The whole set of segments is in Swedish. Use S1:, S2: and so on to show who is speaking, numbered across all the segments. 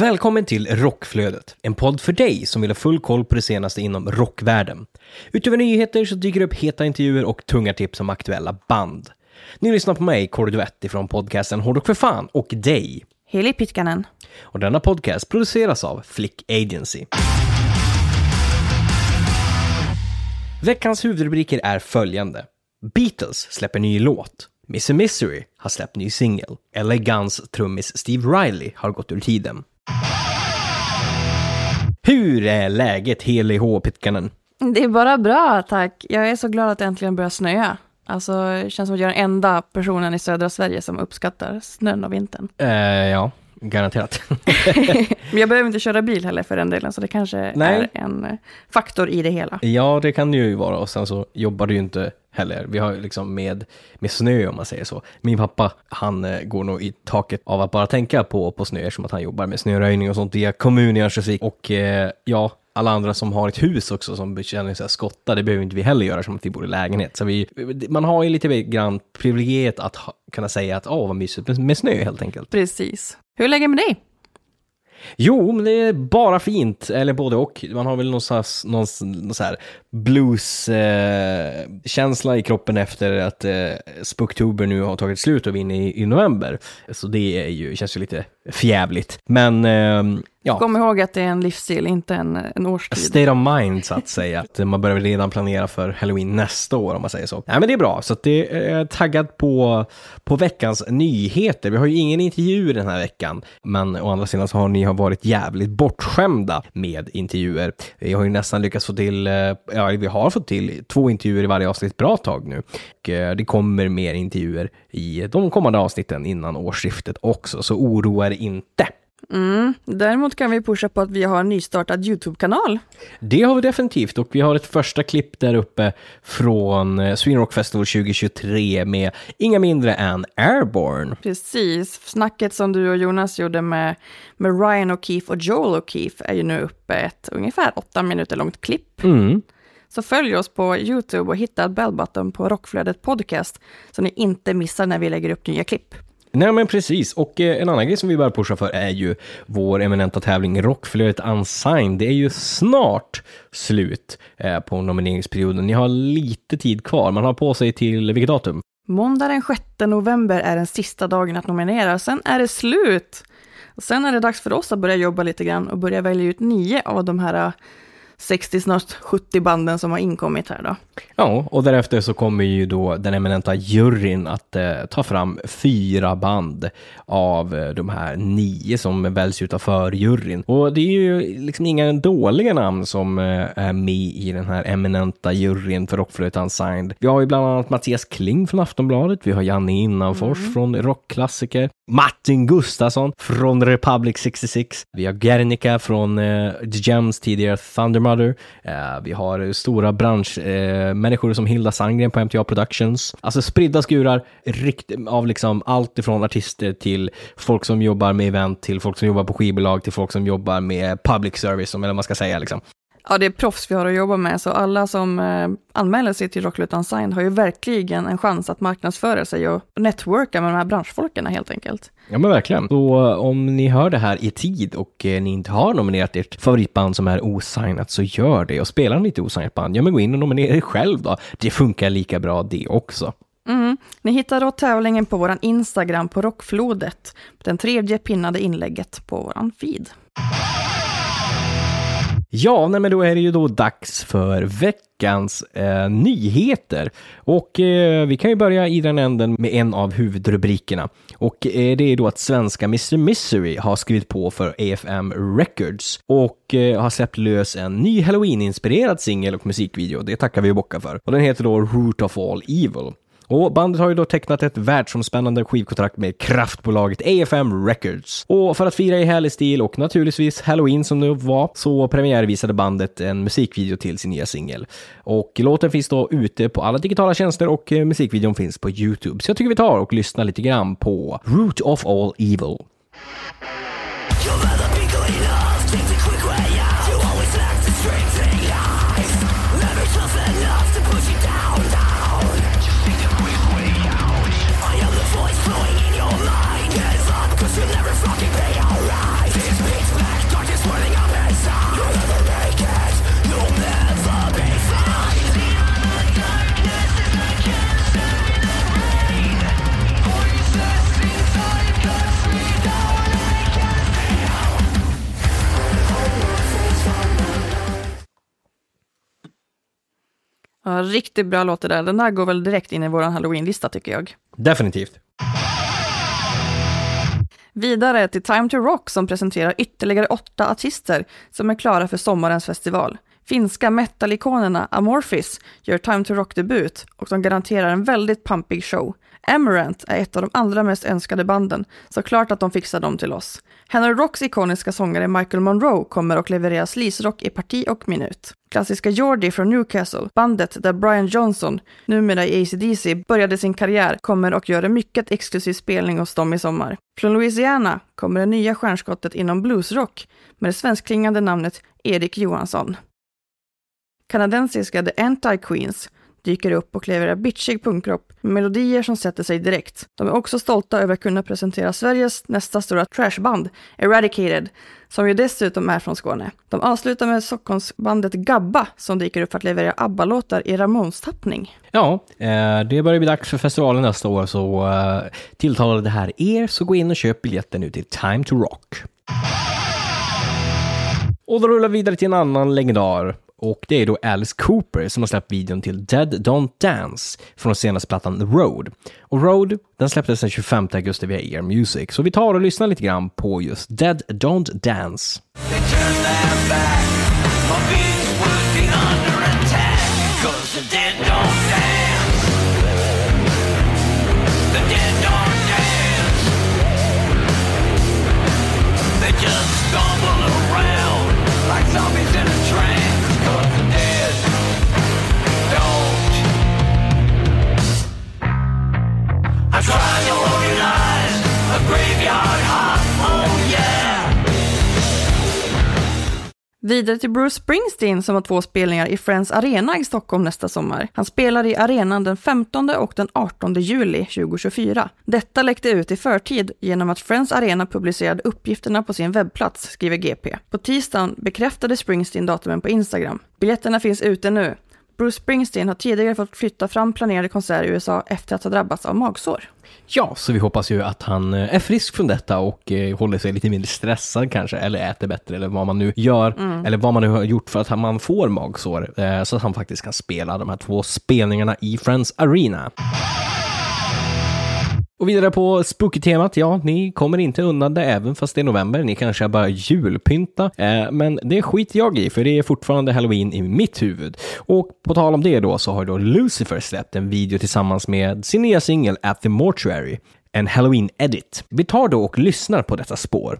S1: Välkommen till Rockflödet, en podd för dig som vill ha full koll på det senaste inom rockvärlden. Utöver nyheter så dyker det upp heta intervjuer och tunga tips om aktuella band. Ni lyssnar på mig, Kåre Duett från podcasten Hårdrock för fan och dig.
S2: Heli Pitkanen.
S1: Och denna podcast produceras av Flick Agency. Veckans huvudrubriker är följande. Beatles släpper ny låt. Mr Misery har släppt ny singel. LA Guns trummis Steve Riley har gått ur tiden. Hur är läget Heli H. Pitkanen?
S2: Det är bara bra, tack. Jag är så glad att det äntligen börjar snöa. Alltså, det känns som att jag är den enda personen i södra Sverige som uppskattar snön och vintern.
S1: Eh, ja, garanterat.
S2: Men jag behöver inte köra bil heller för den delen, så det kanske
S1: Nej.
S2: är en eh, faktor i det hela.
S1: ja, det kan det ju vara. Och sen så jobbar du ju inte heller. Vi har ju liksom med, med snö om man säger så. Min pappa, han eh, går nog i taket av att bara tänka på, på snö som att han jobbar med snöröjning och sånt via kommun i Örnsköldsvik. Och eh, ja, alla andra som har ett hus också som känner sig skotta, det behöver inte vi heller göra som att vi bor i lägenhet. Så vi, man har ju lite grann privilegiet att ha, kunna säga att åh vad mysigt med, med snö helt enkelt.
S2: Precis. Hur är läget med dig?
S1: Jo, men det är bara fint, eller både och. Man har väl någon, slags, någon, någon så här blues-känsla i kroppen efter att eh, Spooktober nu har tagit slut och vi är inne i, i november. Så det är ju, känns ju lite fjävligt. Men eh, ja,
S2: Kom ihåg att det är en livsstil, inte en, en årstid.
S1: state of mind så att säga. Att man börjar redan planera för halloween nästa år om man säger så. Nej men det är bra, så det är jag taggad på, på veckans nyheter. Vi har ju ingen intervju den här veckan, men å andra sidan så har ni har varit jävligt bortskämda med intervjuer. Vi har ju nästan lyckats få till, eh, ja vi har fått till två intervjuer i varje avsnitt bra tag nu. Och eh, det kommer mer intervjuer i de kommande avsnitten innan årsskiftet också, så oroa er inte.
S2: Mm. Däremot kan vi pusha på att vi har en nystartad YouTube-kanal.
S1: Det har vi definitivt och vi har ett första klipp där uppe från eh, Sweden Rock Festival 2023 med inga mindre än Airborne.
S2: Precis. Snacket som du och Jonas gjorde med, med Ryan O'Keefe och Joel O'Keefe är ju nu uppe ett ungefär åtta minuter långt klipp.
S1: Mm.
S2: Så följ oss på YouTube och hitta bellbutton på Rockflödet Podcast så ni inte missar när vi lägger upp nya klipp.
S1: Nej men precis, och eh, en annan grej som vi börjar pusha för är ju vår eminenta tävling Rockflödet Unsigned. Det är ju snart slut eh, på nomineringsperioden. Ni har lite tid kvar, man har på sig till vilket datum?
S2: Måndag den 6 november är den sista dagen att nominera, sen är det slut. Och sen är det dags för oss att börja jobba lite grann och börja välja ut nio av de här eh, 60, snart 70 banden som har inkommit här då.
S1: Ja, och därefter så kommer ju då den eminenta juryn att eh, ta fram fyra band av eh, de här nio som väljs utav juryn. Och det är ju liksom inga dåliga namn som eh, är med i den här eminenta juryn för Rockflödet Unsigned. Vi har ju bland annat Mattias Kling från Aftonbladet, vi har Janne Innanfors från Rockklassiker, Martin Gustafsson från Republic 66, vi har Guernica från eh, The Gems tidigare Thunder Mother, eh, vi har stora branschmänniskor eh, som Hilda Sandgren på MTA Productions. Alltså spridda skurar rikt av liksom allt ifrån artister till folk som jobbar med event, till folk som jobbar på skivbolag, till folk som jobbar med public service, eller vad man ska säga liksom.
S2: Ja, det är proffs vi har att jobba med, så alla som eh, anmäler sig till Rockflödet Unsigned har ju verkligen en chans att marknadsföra sig och networka med de här branschfolken helt enkelt.
S1: Ja men verkligen. Så om ni hör det här i tid och eh, ni inte har nominerat ert favoritband som är osignat så gör det och spelar ni inte osignat band, ja men gå in och nominera er själv då. Det funkar lika bra det också.
S2: Mm. Ni hittar då tävlingen på vår Instagram på Rockflodet, den tredje pinnade inlägget på vår feed.
S1: Ja, nej, men då är det ju då dags för veckans eh, nyheter. Och eh, vi kan ju börja i den änden med en av huvudrubrikerna. Och eh, det är då att svenska Mr Misery har skrivit på för AFM Records och eh, har släppt lös en ny Halloween-inspirerad singel och musikvideo. Det tackar vi och bockar för. Och den heter då Root of All Evil. Och bandet har ju då tecknat ett världsomspännande skivkontrakt med kraftbolaget AFM Records. Och för att fira i härlig stil och naturligtvis Halloween som det var, så premiärvisade bandet en musikvideo till sin nya singel. Och låten finns då ute på alla digitala tjänster och eh, musikvideon finns på YouTube. Så jag tycker vi tar och lyssnar lite grann på Root of All Evil.
S2: Riktigt bra låt det där. Den där går väl direkt in i vår halloween-lista tycker jag.
S1: Definitivt.
S2: Vidare till Time to Rock som presenterar ytterligare åtta artister som är klara för sommarens festival. Finska metalikonerna Amorphis gör Time to Rock-debut och de garanterar en väldigt pampig show. Amarant är ett av de allra mest önskade banden, så klart att de fixar dem till oss. Henry Rocks ikoniska sångare Michael Monroe kommer och levererar sleaze-rock i parti och minut. Klassiska Geordie från Newcastle, bandet där Brian Johnson, numera i ACDC, började sin karriär, kommer och gör en mycket exklusiv spelning hos dem i sommar. Från Louisiana kommer det nya stjärnskottet inom bluesrock med det svenskklingande namnet Erik Johansson. Kanadensiska The Anti-Queens dyker upp och levererar bitchig punkrock med melodier som sätter sig direkt. De är också stolta över att kunna presentera Sveriges nästa stora trashband, Eradicated, som ju dessutom är från Skåne. De avslutar med Stockholmsbandet Gabba som dyker upp för att leverera ABBA-låtar i Ramones-tappning.
S1: Ja, eh, det börjar bli dags för festivalen nästa år, så eh, tilltalar det här er, så gå in och köp biljetten nu till Time to Rock. Och då rullar vi vidare till en annan legendar. Och det är då Alice Cooper som har släppt videon till Dead Don't Dance från senaste plattan The Road. Och Road, den släpptes den 25 augusti via Ear Music, så vi tar och lyssnar lite grann på just Dead Don't Dance.
S2: Vidare till Bruce Springsteen som har två spelningar i Friends Arena i Stockholm nästa sommar. Han spelar i arenan den 15 och den 18 juli 2024. Detta läckte ut i förtid genom att Friends Arena publicerade uppgifterna på sin webbplats, skriver GP. På tisdagen bekräftade Springsteen datumen på Instagram. Biljetterna finns ute nu. Bruce Springsteen har tidigare fått flytta fram planerade konserter i USA efter att ha drabbats av magsår.
S1: Ja, så vi hoppas ju att han eh, är frisk från detta och eh, håller sig lite mindre stressad kanske, eller äter bättre, eller vad man nu gör, mm. eller vad man nu har gjort för att man får magsår, eh, så att han faktiskt kan spela de här två spelningarna i Friends Arena. Och vidare på spooky-temat, ja, ni kommer inte undan det även fast det är november. Ni kanske bara julpynta, eh, men det skiter jag i, för det är fortfarande halloween i mitt huvud. Och på tal om det då, så har då Lucifer släppt en video tillsammans med sin nya singel At the Mortuary, en halloween edit. Vi tar då och lyssnar på detta spår.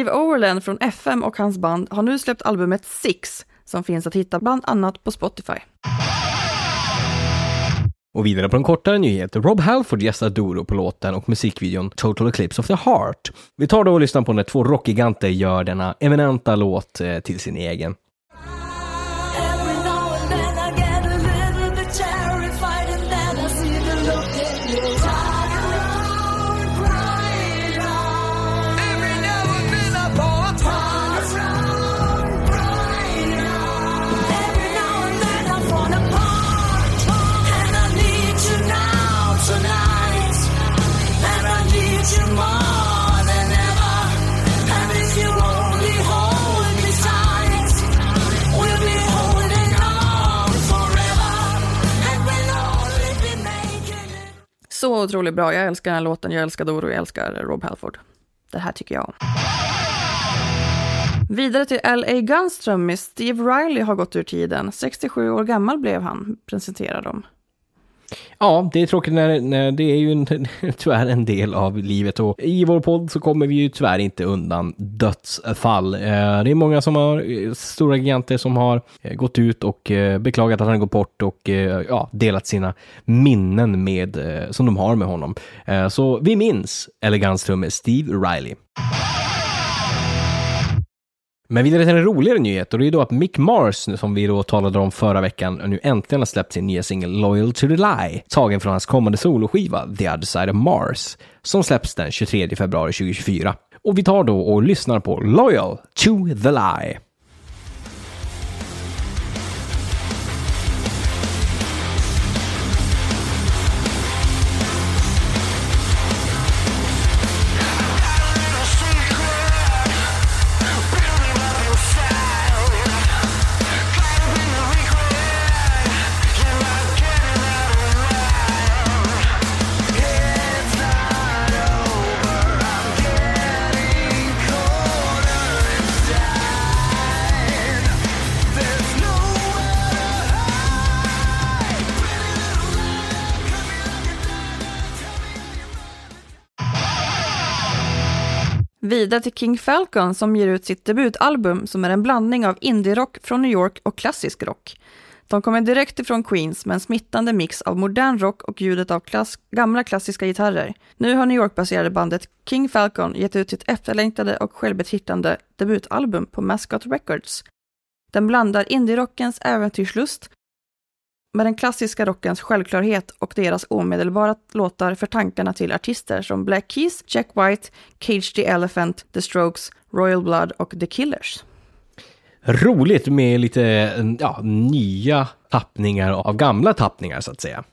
S2: Steve Overland från FM och hans band har nu släppt albumet Six som finns att hitta bland annat på Spotify.
S1: Och vidare på en kortare nyhet. Rob Halford gästar Doro på låten och musikvideon Total Eclipse of the Heart. Vi tar då och lyssnar på när två rockgiganter gör denna eminenta låt eh, till sin egen.
S2: Så otroligt bra. Jag älskar den här låten, jag älskar Doro, jag älskar Rob Halford. Det här tycker jag om. Vidare till L.A. Gunstrom Steve Riley har gått ur tiden. 67 år gammal blev han, presenterar de.
S1: Ja, det är tråkigt när, när det är ju en, tyvärr en del av livet och i vår podd så kommer vi ju tyvärr inte undan dödsfall. Eh, det är många som har, eh, stora giganter som har eh, gått ut och eh, beklagat att han gått bort och eh, ja, delat sina minnen med, som de har med honom. Så vi minns elegans Steve Riley. Men vidare till en roligare nyhet och det är då att Mick Mars, som vi då talade om förra veckan, nu äntligen har släppt sin nya singel Loyal to the Lie, tagen från hans kommande soloskiva The Other Side of Mars, som släpps den 23 februari 2024. Och vi tar då och lyssnar på Loyal to the Lie.
S2: Vidare till King Falcon som ger ut sitt debutalbum som är en blandning av indie-rock från New York och klassisk rock. De kommer direkt ifrån Queens med en smittande mix av modern rock och ljudet av klass gamla klassiska gitarrer. Nu har New York-baserade bandet King Falcon gett ut sitt efterlängtade och självbetitlande debutalbum på Mascot Records. Den blandar indie-rockens äventyrslust med den klassiska rockens självklarhet och deras omedelbara låtar för tankarna till artister som Black Keys, Jack White, Cage the Elephant, The Strokes, Royal Blood och The Killers.
S1: Roligt med lite ja, nya tappningar av gamla tappningar så att säga.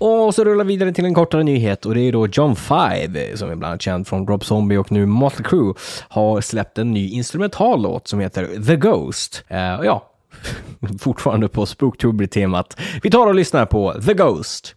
S1: Och så rullar vi vidare till en kortare nyhet och det är då John Five, som är bland annat känd från Rob Zombie och nu Motley Crue, har släppt en ny instrumental låt som heter The Ghost. Uh, ja, fortfarande på Spooktober-temat. Vi tar och lyssnar på The Ghost.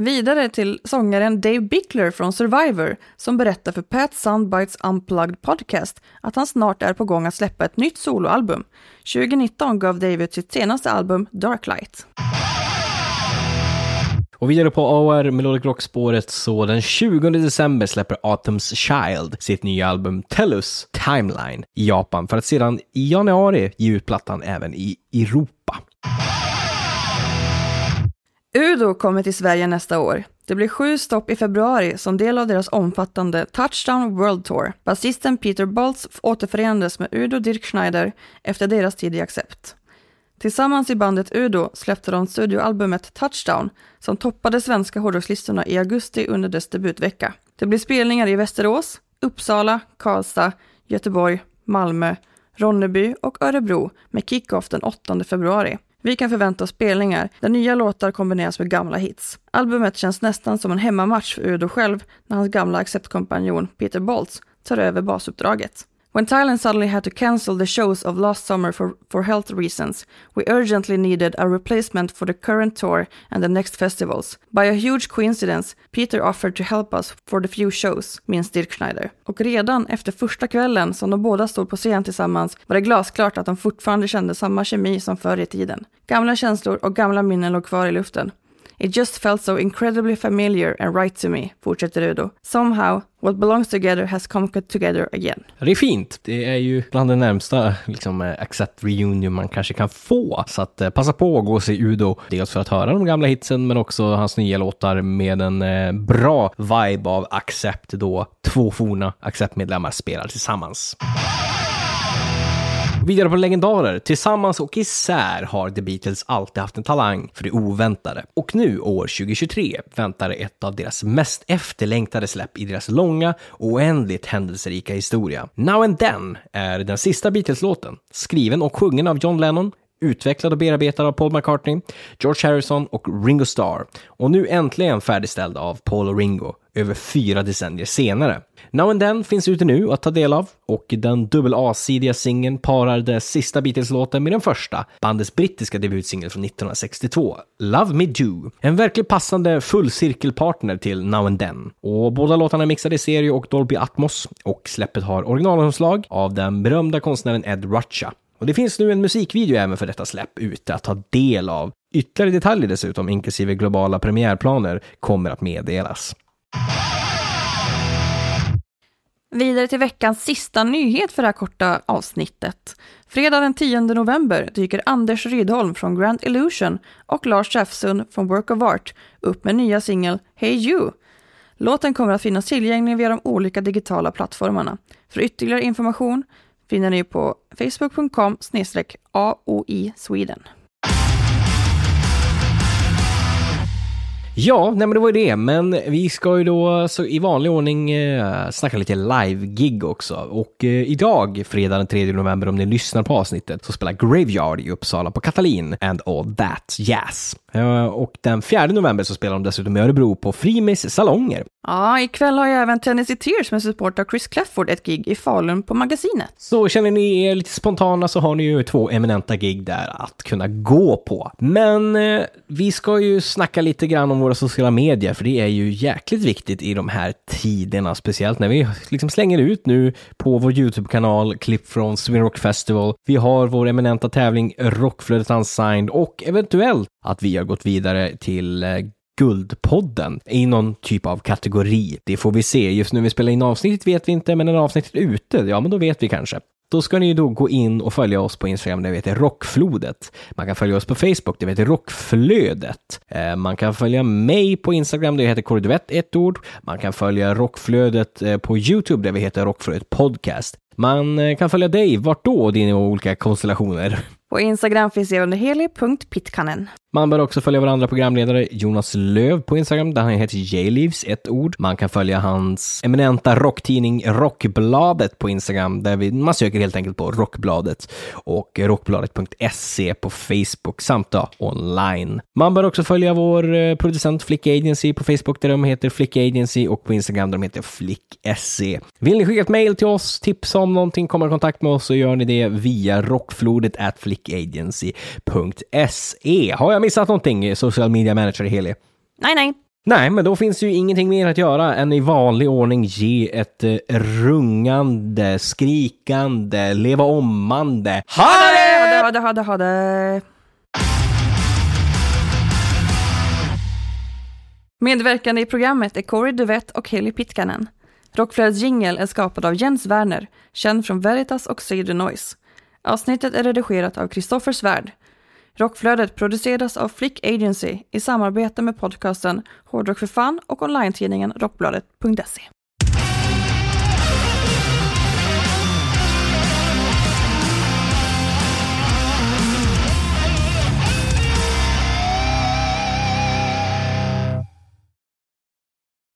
S2: Vidare till sångaren Dave Bickler från Survivor som berättar för Pat Soundbites Unplugged Podcast att han snart är på gång att släppa ett nytt soloalbum. 2019 gav Dave ut sitt senaste album Darklight. Och vidare på AR Melodic Rock-spåret så den 20 december släpper Autumn's Child sitt nya album Tellus Timeline i Japan för att sedan i januari ge ut plattan även i Europa. Udo kommer till Sverige nästa år. Det blir sju stopp i februari som del av deras omfattande Touchdown World Tour. Basisten Peter Boltz återförenades med Udo Dirk Schneider efter deras tid i Accept. Tillsammans i bandet Udo släppte de studioalbumet Touchdown som toppade svenska hårdrockslistorna i augusti under dess debutvecka. Det blir spelningar i Västerås, Uppsala, Karlstad, Göteborg, Malmö, Ronneby och Örebro med kickoff den 8 februari. Vi kan förvänta oss spelningar där nya låtar kombineras med gamla hits. Albumet känns nästan som en hemmamatch för Udo själv när hans gamla acceptkompanjon Peter Boltz tar över basuppdraget. When Thailand suddenly had to cancel the shows of last summer for, for health reasons, we urgently needed a replacement for the current tour and the next festivals. By a huge coincidence, Peter offered to help us for the few shows, minns Dirk Schneider. Och redan efter första kvällen som de båda stod på scen tillsammans var det glasklart att de fortfarande kände samma kemi som förr i tiden. Gamla känslor och gamla minnen låg kvar i luften. It just felt so incredibly familiar and right to me, fortsätter Udo. Somehow, what belongs together has come together again.
S1: Det är fint. Det är ju bland det närmsta liksom, eh, Accept Reunion man kanske kan få. Så att eh, passa på att gå och se Udo. Dels för att höra de gamla hitsen, men också hans nya låtar med en eh, bra vibe av Accept då två forna Accept-medlemmar spelar tillsammans. Vidare på legendarer. Tillsammans och isär har The Beatles alltid haft en talang för det oväntade. Och nu, år 2023, väntar ett av deras mest efterlängtade släpp i deras långa och oändligt händelserika historia. Now and Then är den sista Beatles-låten, skriven och sjungen av John Lennon, utvecklad och bearbetad av Paul McCartney, George Harrison och Ringo Starr och nu äntligen färdigställd av Paul och Ringo över fyra decennier senare. Now and Then finns ute nu att ta del av och den dubbel A-sidiga singeln parar den sista Beatles-låten med den första, bandets brittiska debutsingel från 1962, Love Me Do. En verkligt passande fullcirkelpartner till Now and Then. Och båda låtarna är mixade i serie och Dolby Atmos och släppet har originalomslag av den berömda konstnären Ed Rucha. Och det finns nu en musikvideo även för detta släpp ute att ta del av. Ytterligare detaljer dessutom, inklusive globala premiärplaner, kommer att meddelas.
S2: Vidare till veckans sista nyhet för det här korta avsnittet. Fredag den 10 november dyker Anders Rydholm från Grand Illusion och Lars Säfsund från Work of Art upp med nya singel Hey You. Låten kommer att finnas tillgänglig via de olika digitala plattformarna. För ytterligare information finner ni på facebook.com aoi Sweden.
S1: Ja, nej men det var ju det, men vi ska ju då så i vanlig ordning eh, snacka lite live-gig också. Och eh, idag, fredag den 3 november, om ni lyssnar på avsnittet, så spelar Graveyard i Uppsala på Katalin and All That Jazz. Eh, och den 4 november så spelar de dessutom i Örebro på Frimis salonger.
S2: Ja, ikväll har ju även Tennessee Tears med support av Chris Clefford ett gig i Falun på Magasinet.
S1: Så känner ni er lite spontana så har ni ju två eminenta gig där att kunna gå på. Men eh, vi ska ju snacka lite grann om våra sociala medier, för det är ju jäkligt viktigt i de här tiderna, speciellt när vi liksom slänger ut nu på vår YouTube-kanal klipp från Sweden Rock Festival. Vi har vår eminenta tävling Rockflödet Unsigned och eventuellt att vi har gått vidare till eh, Guldpodden i någon typ av kategori. Det får vi se. Just nu vi spelar in avsnittet vet vi inte, men när avsnittet är ute, ja men då vet vi kanske. Då ska ni då gå in och följa oss på Instagram, det heter Rockflodet. Man kan följa oss på Facebook, det heter Rockflödet. Eh, man kan följa mig på Instagram, det heter Korduett, ett ord. Man kan följa Rockflödet eh, på YouTube, där vi heter Rockflödet Podcast. Man eh, kan följa dig, vart då, dina olika konstellationer?
S2: På Instagram finns jag under heli.pitkanen.
S1: Man bör också följa vår andra programledare Jonas Löv på Instagram där han heter J-Leaves, ett ord. Man kan följa hans eminenta rocktidning Rockbladet på Instagram där vi, man söker helt enkelt på Rockbladet och rockbladet.se på Facebook samt då online. Man bör också följa vår eh, producent Flick Agency på Facebook där de heter Flick Agency och på Instagram där de heter Flick.se. Vill ni skicka ett mail till oss, tipsa om någonting, komma i kontakt med oss så gör ni det via rockflodet at flickagency.se. Har jag missat någonting, social media manager Heli?
S2: Nej, nej.
S1: Nej, men då finns ju ingenting mer att göra än i vanlig ordning ge ett eh, rungande, skrikande, leva ommande
S2: Ha det! Ha det, ha det, ha det. Medverkande i programmet är Corey Duvett och Heli Pitkanen. Rockflödets jingel är skapad av Jens Werner, känd från Veritas och the Noise. Avsnittet är redigerat av Kristoffer Svärd. Rockflödet produceras av Flick Agency i samarbete med podcasten Hårdrock för fan och online-tidningen Rockbladet.se.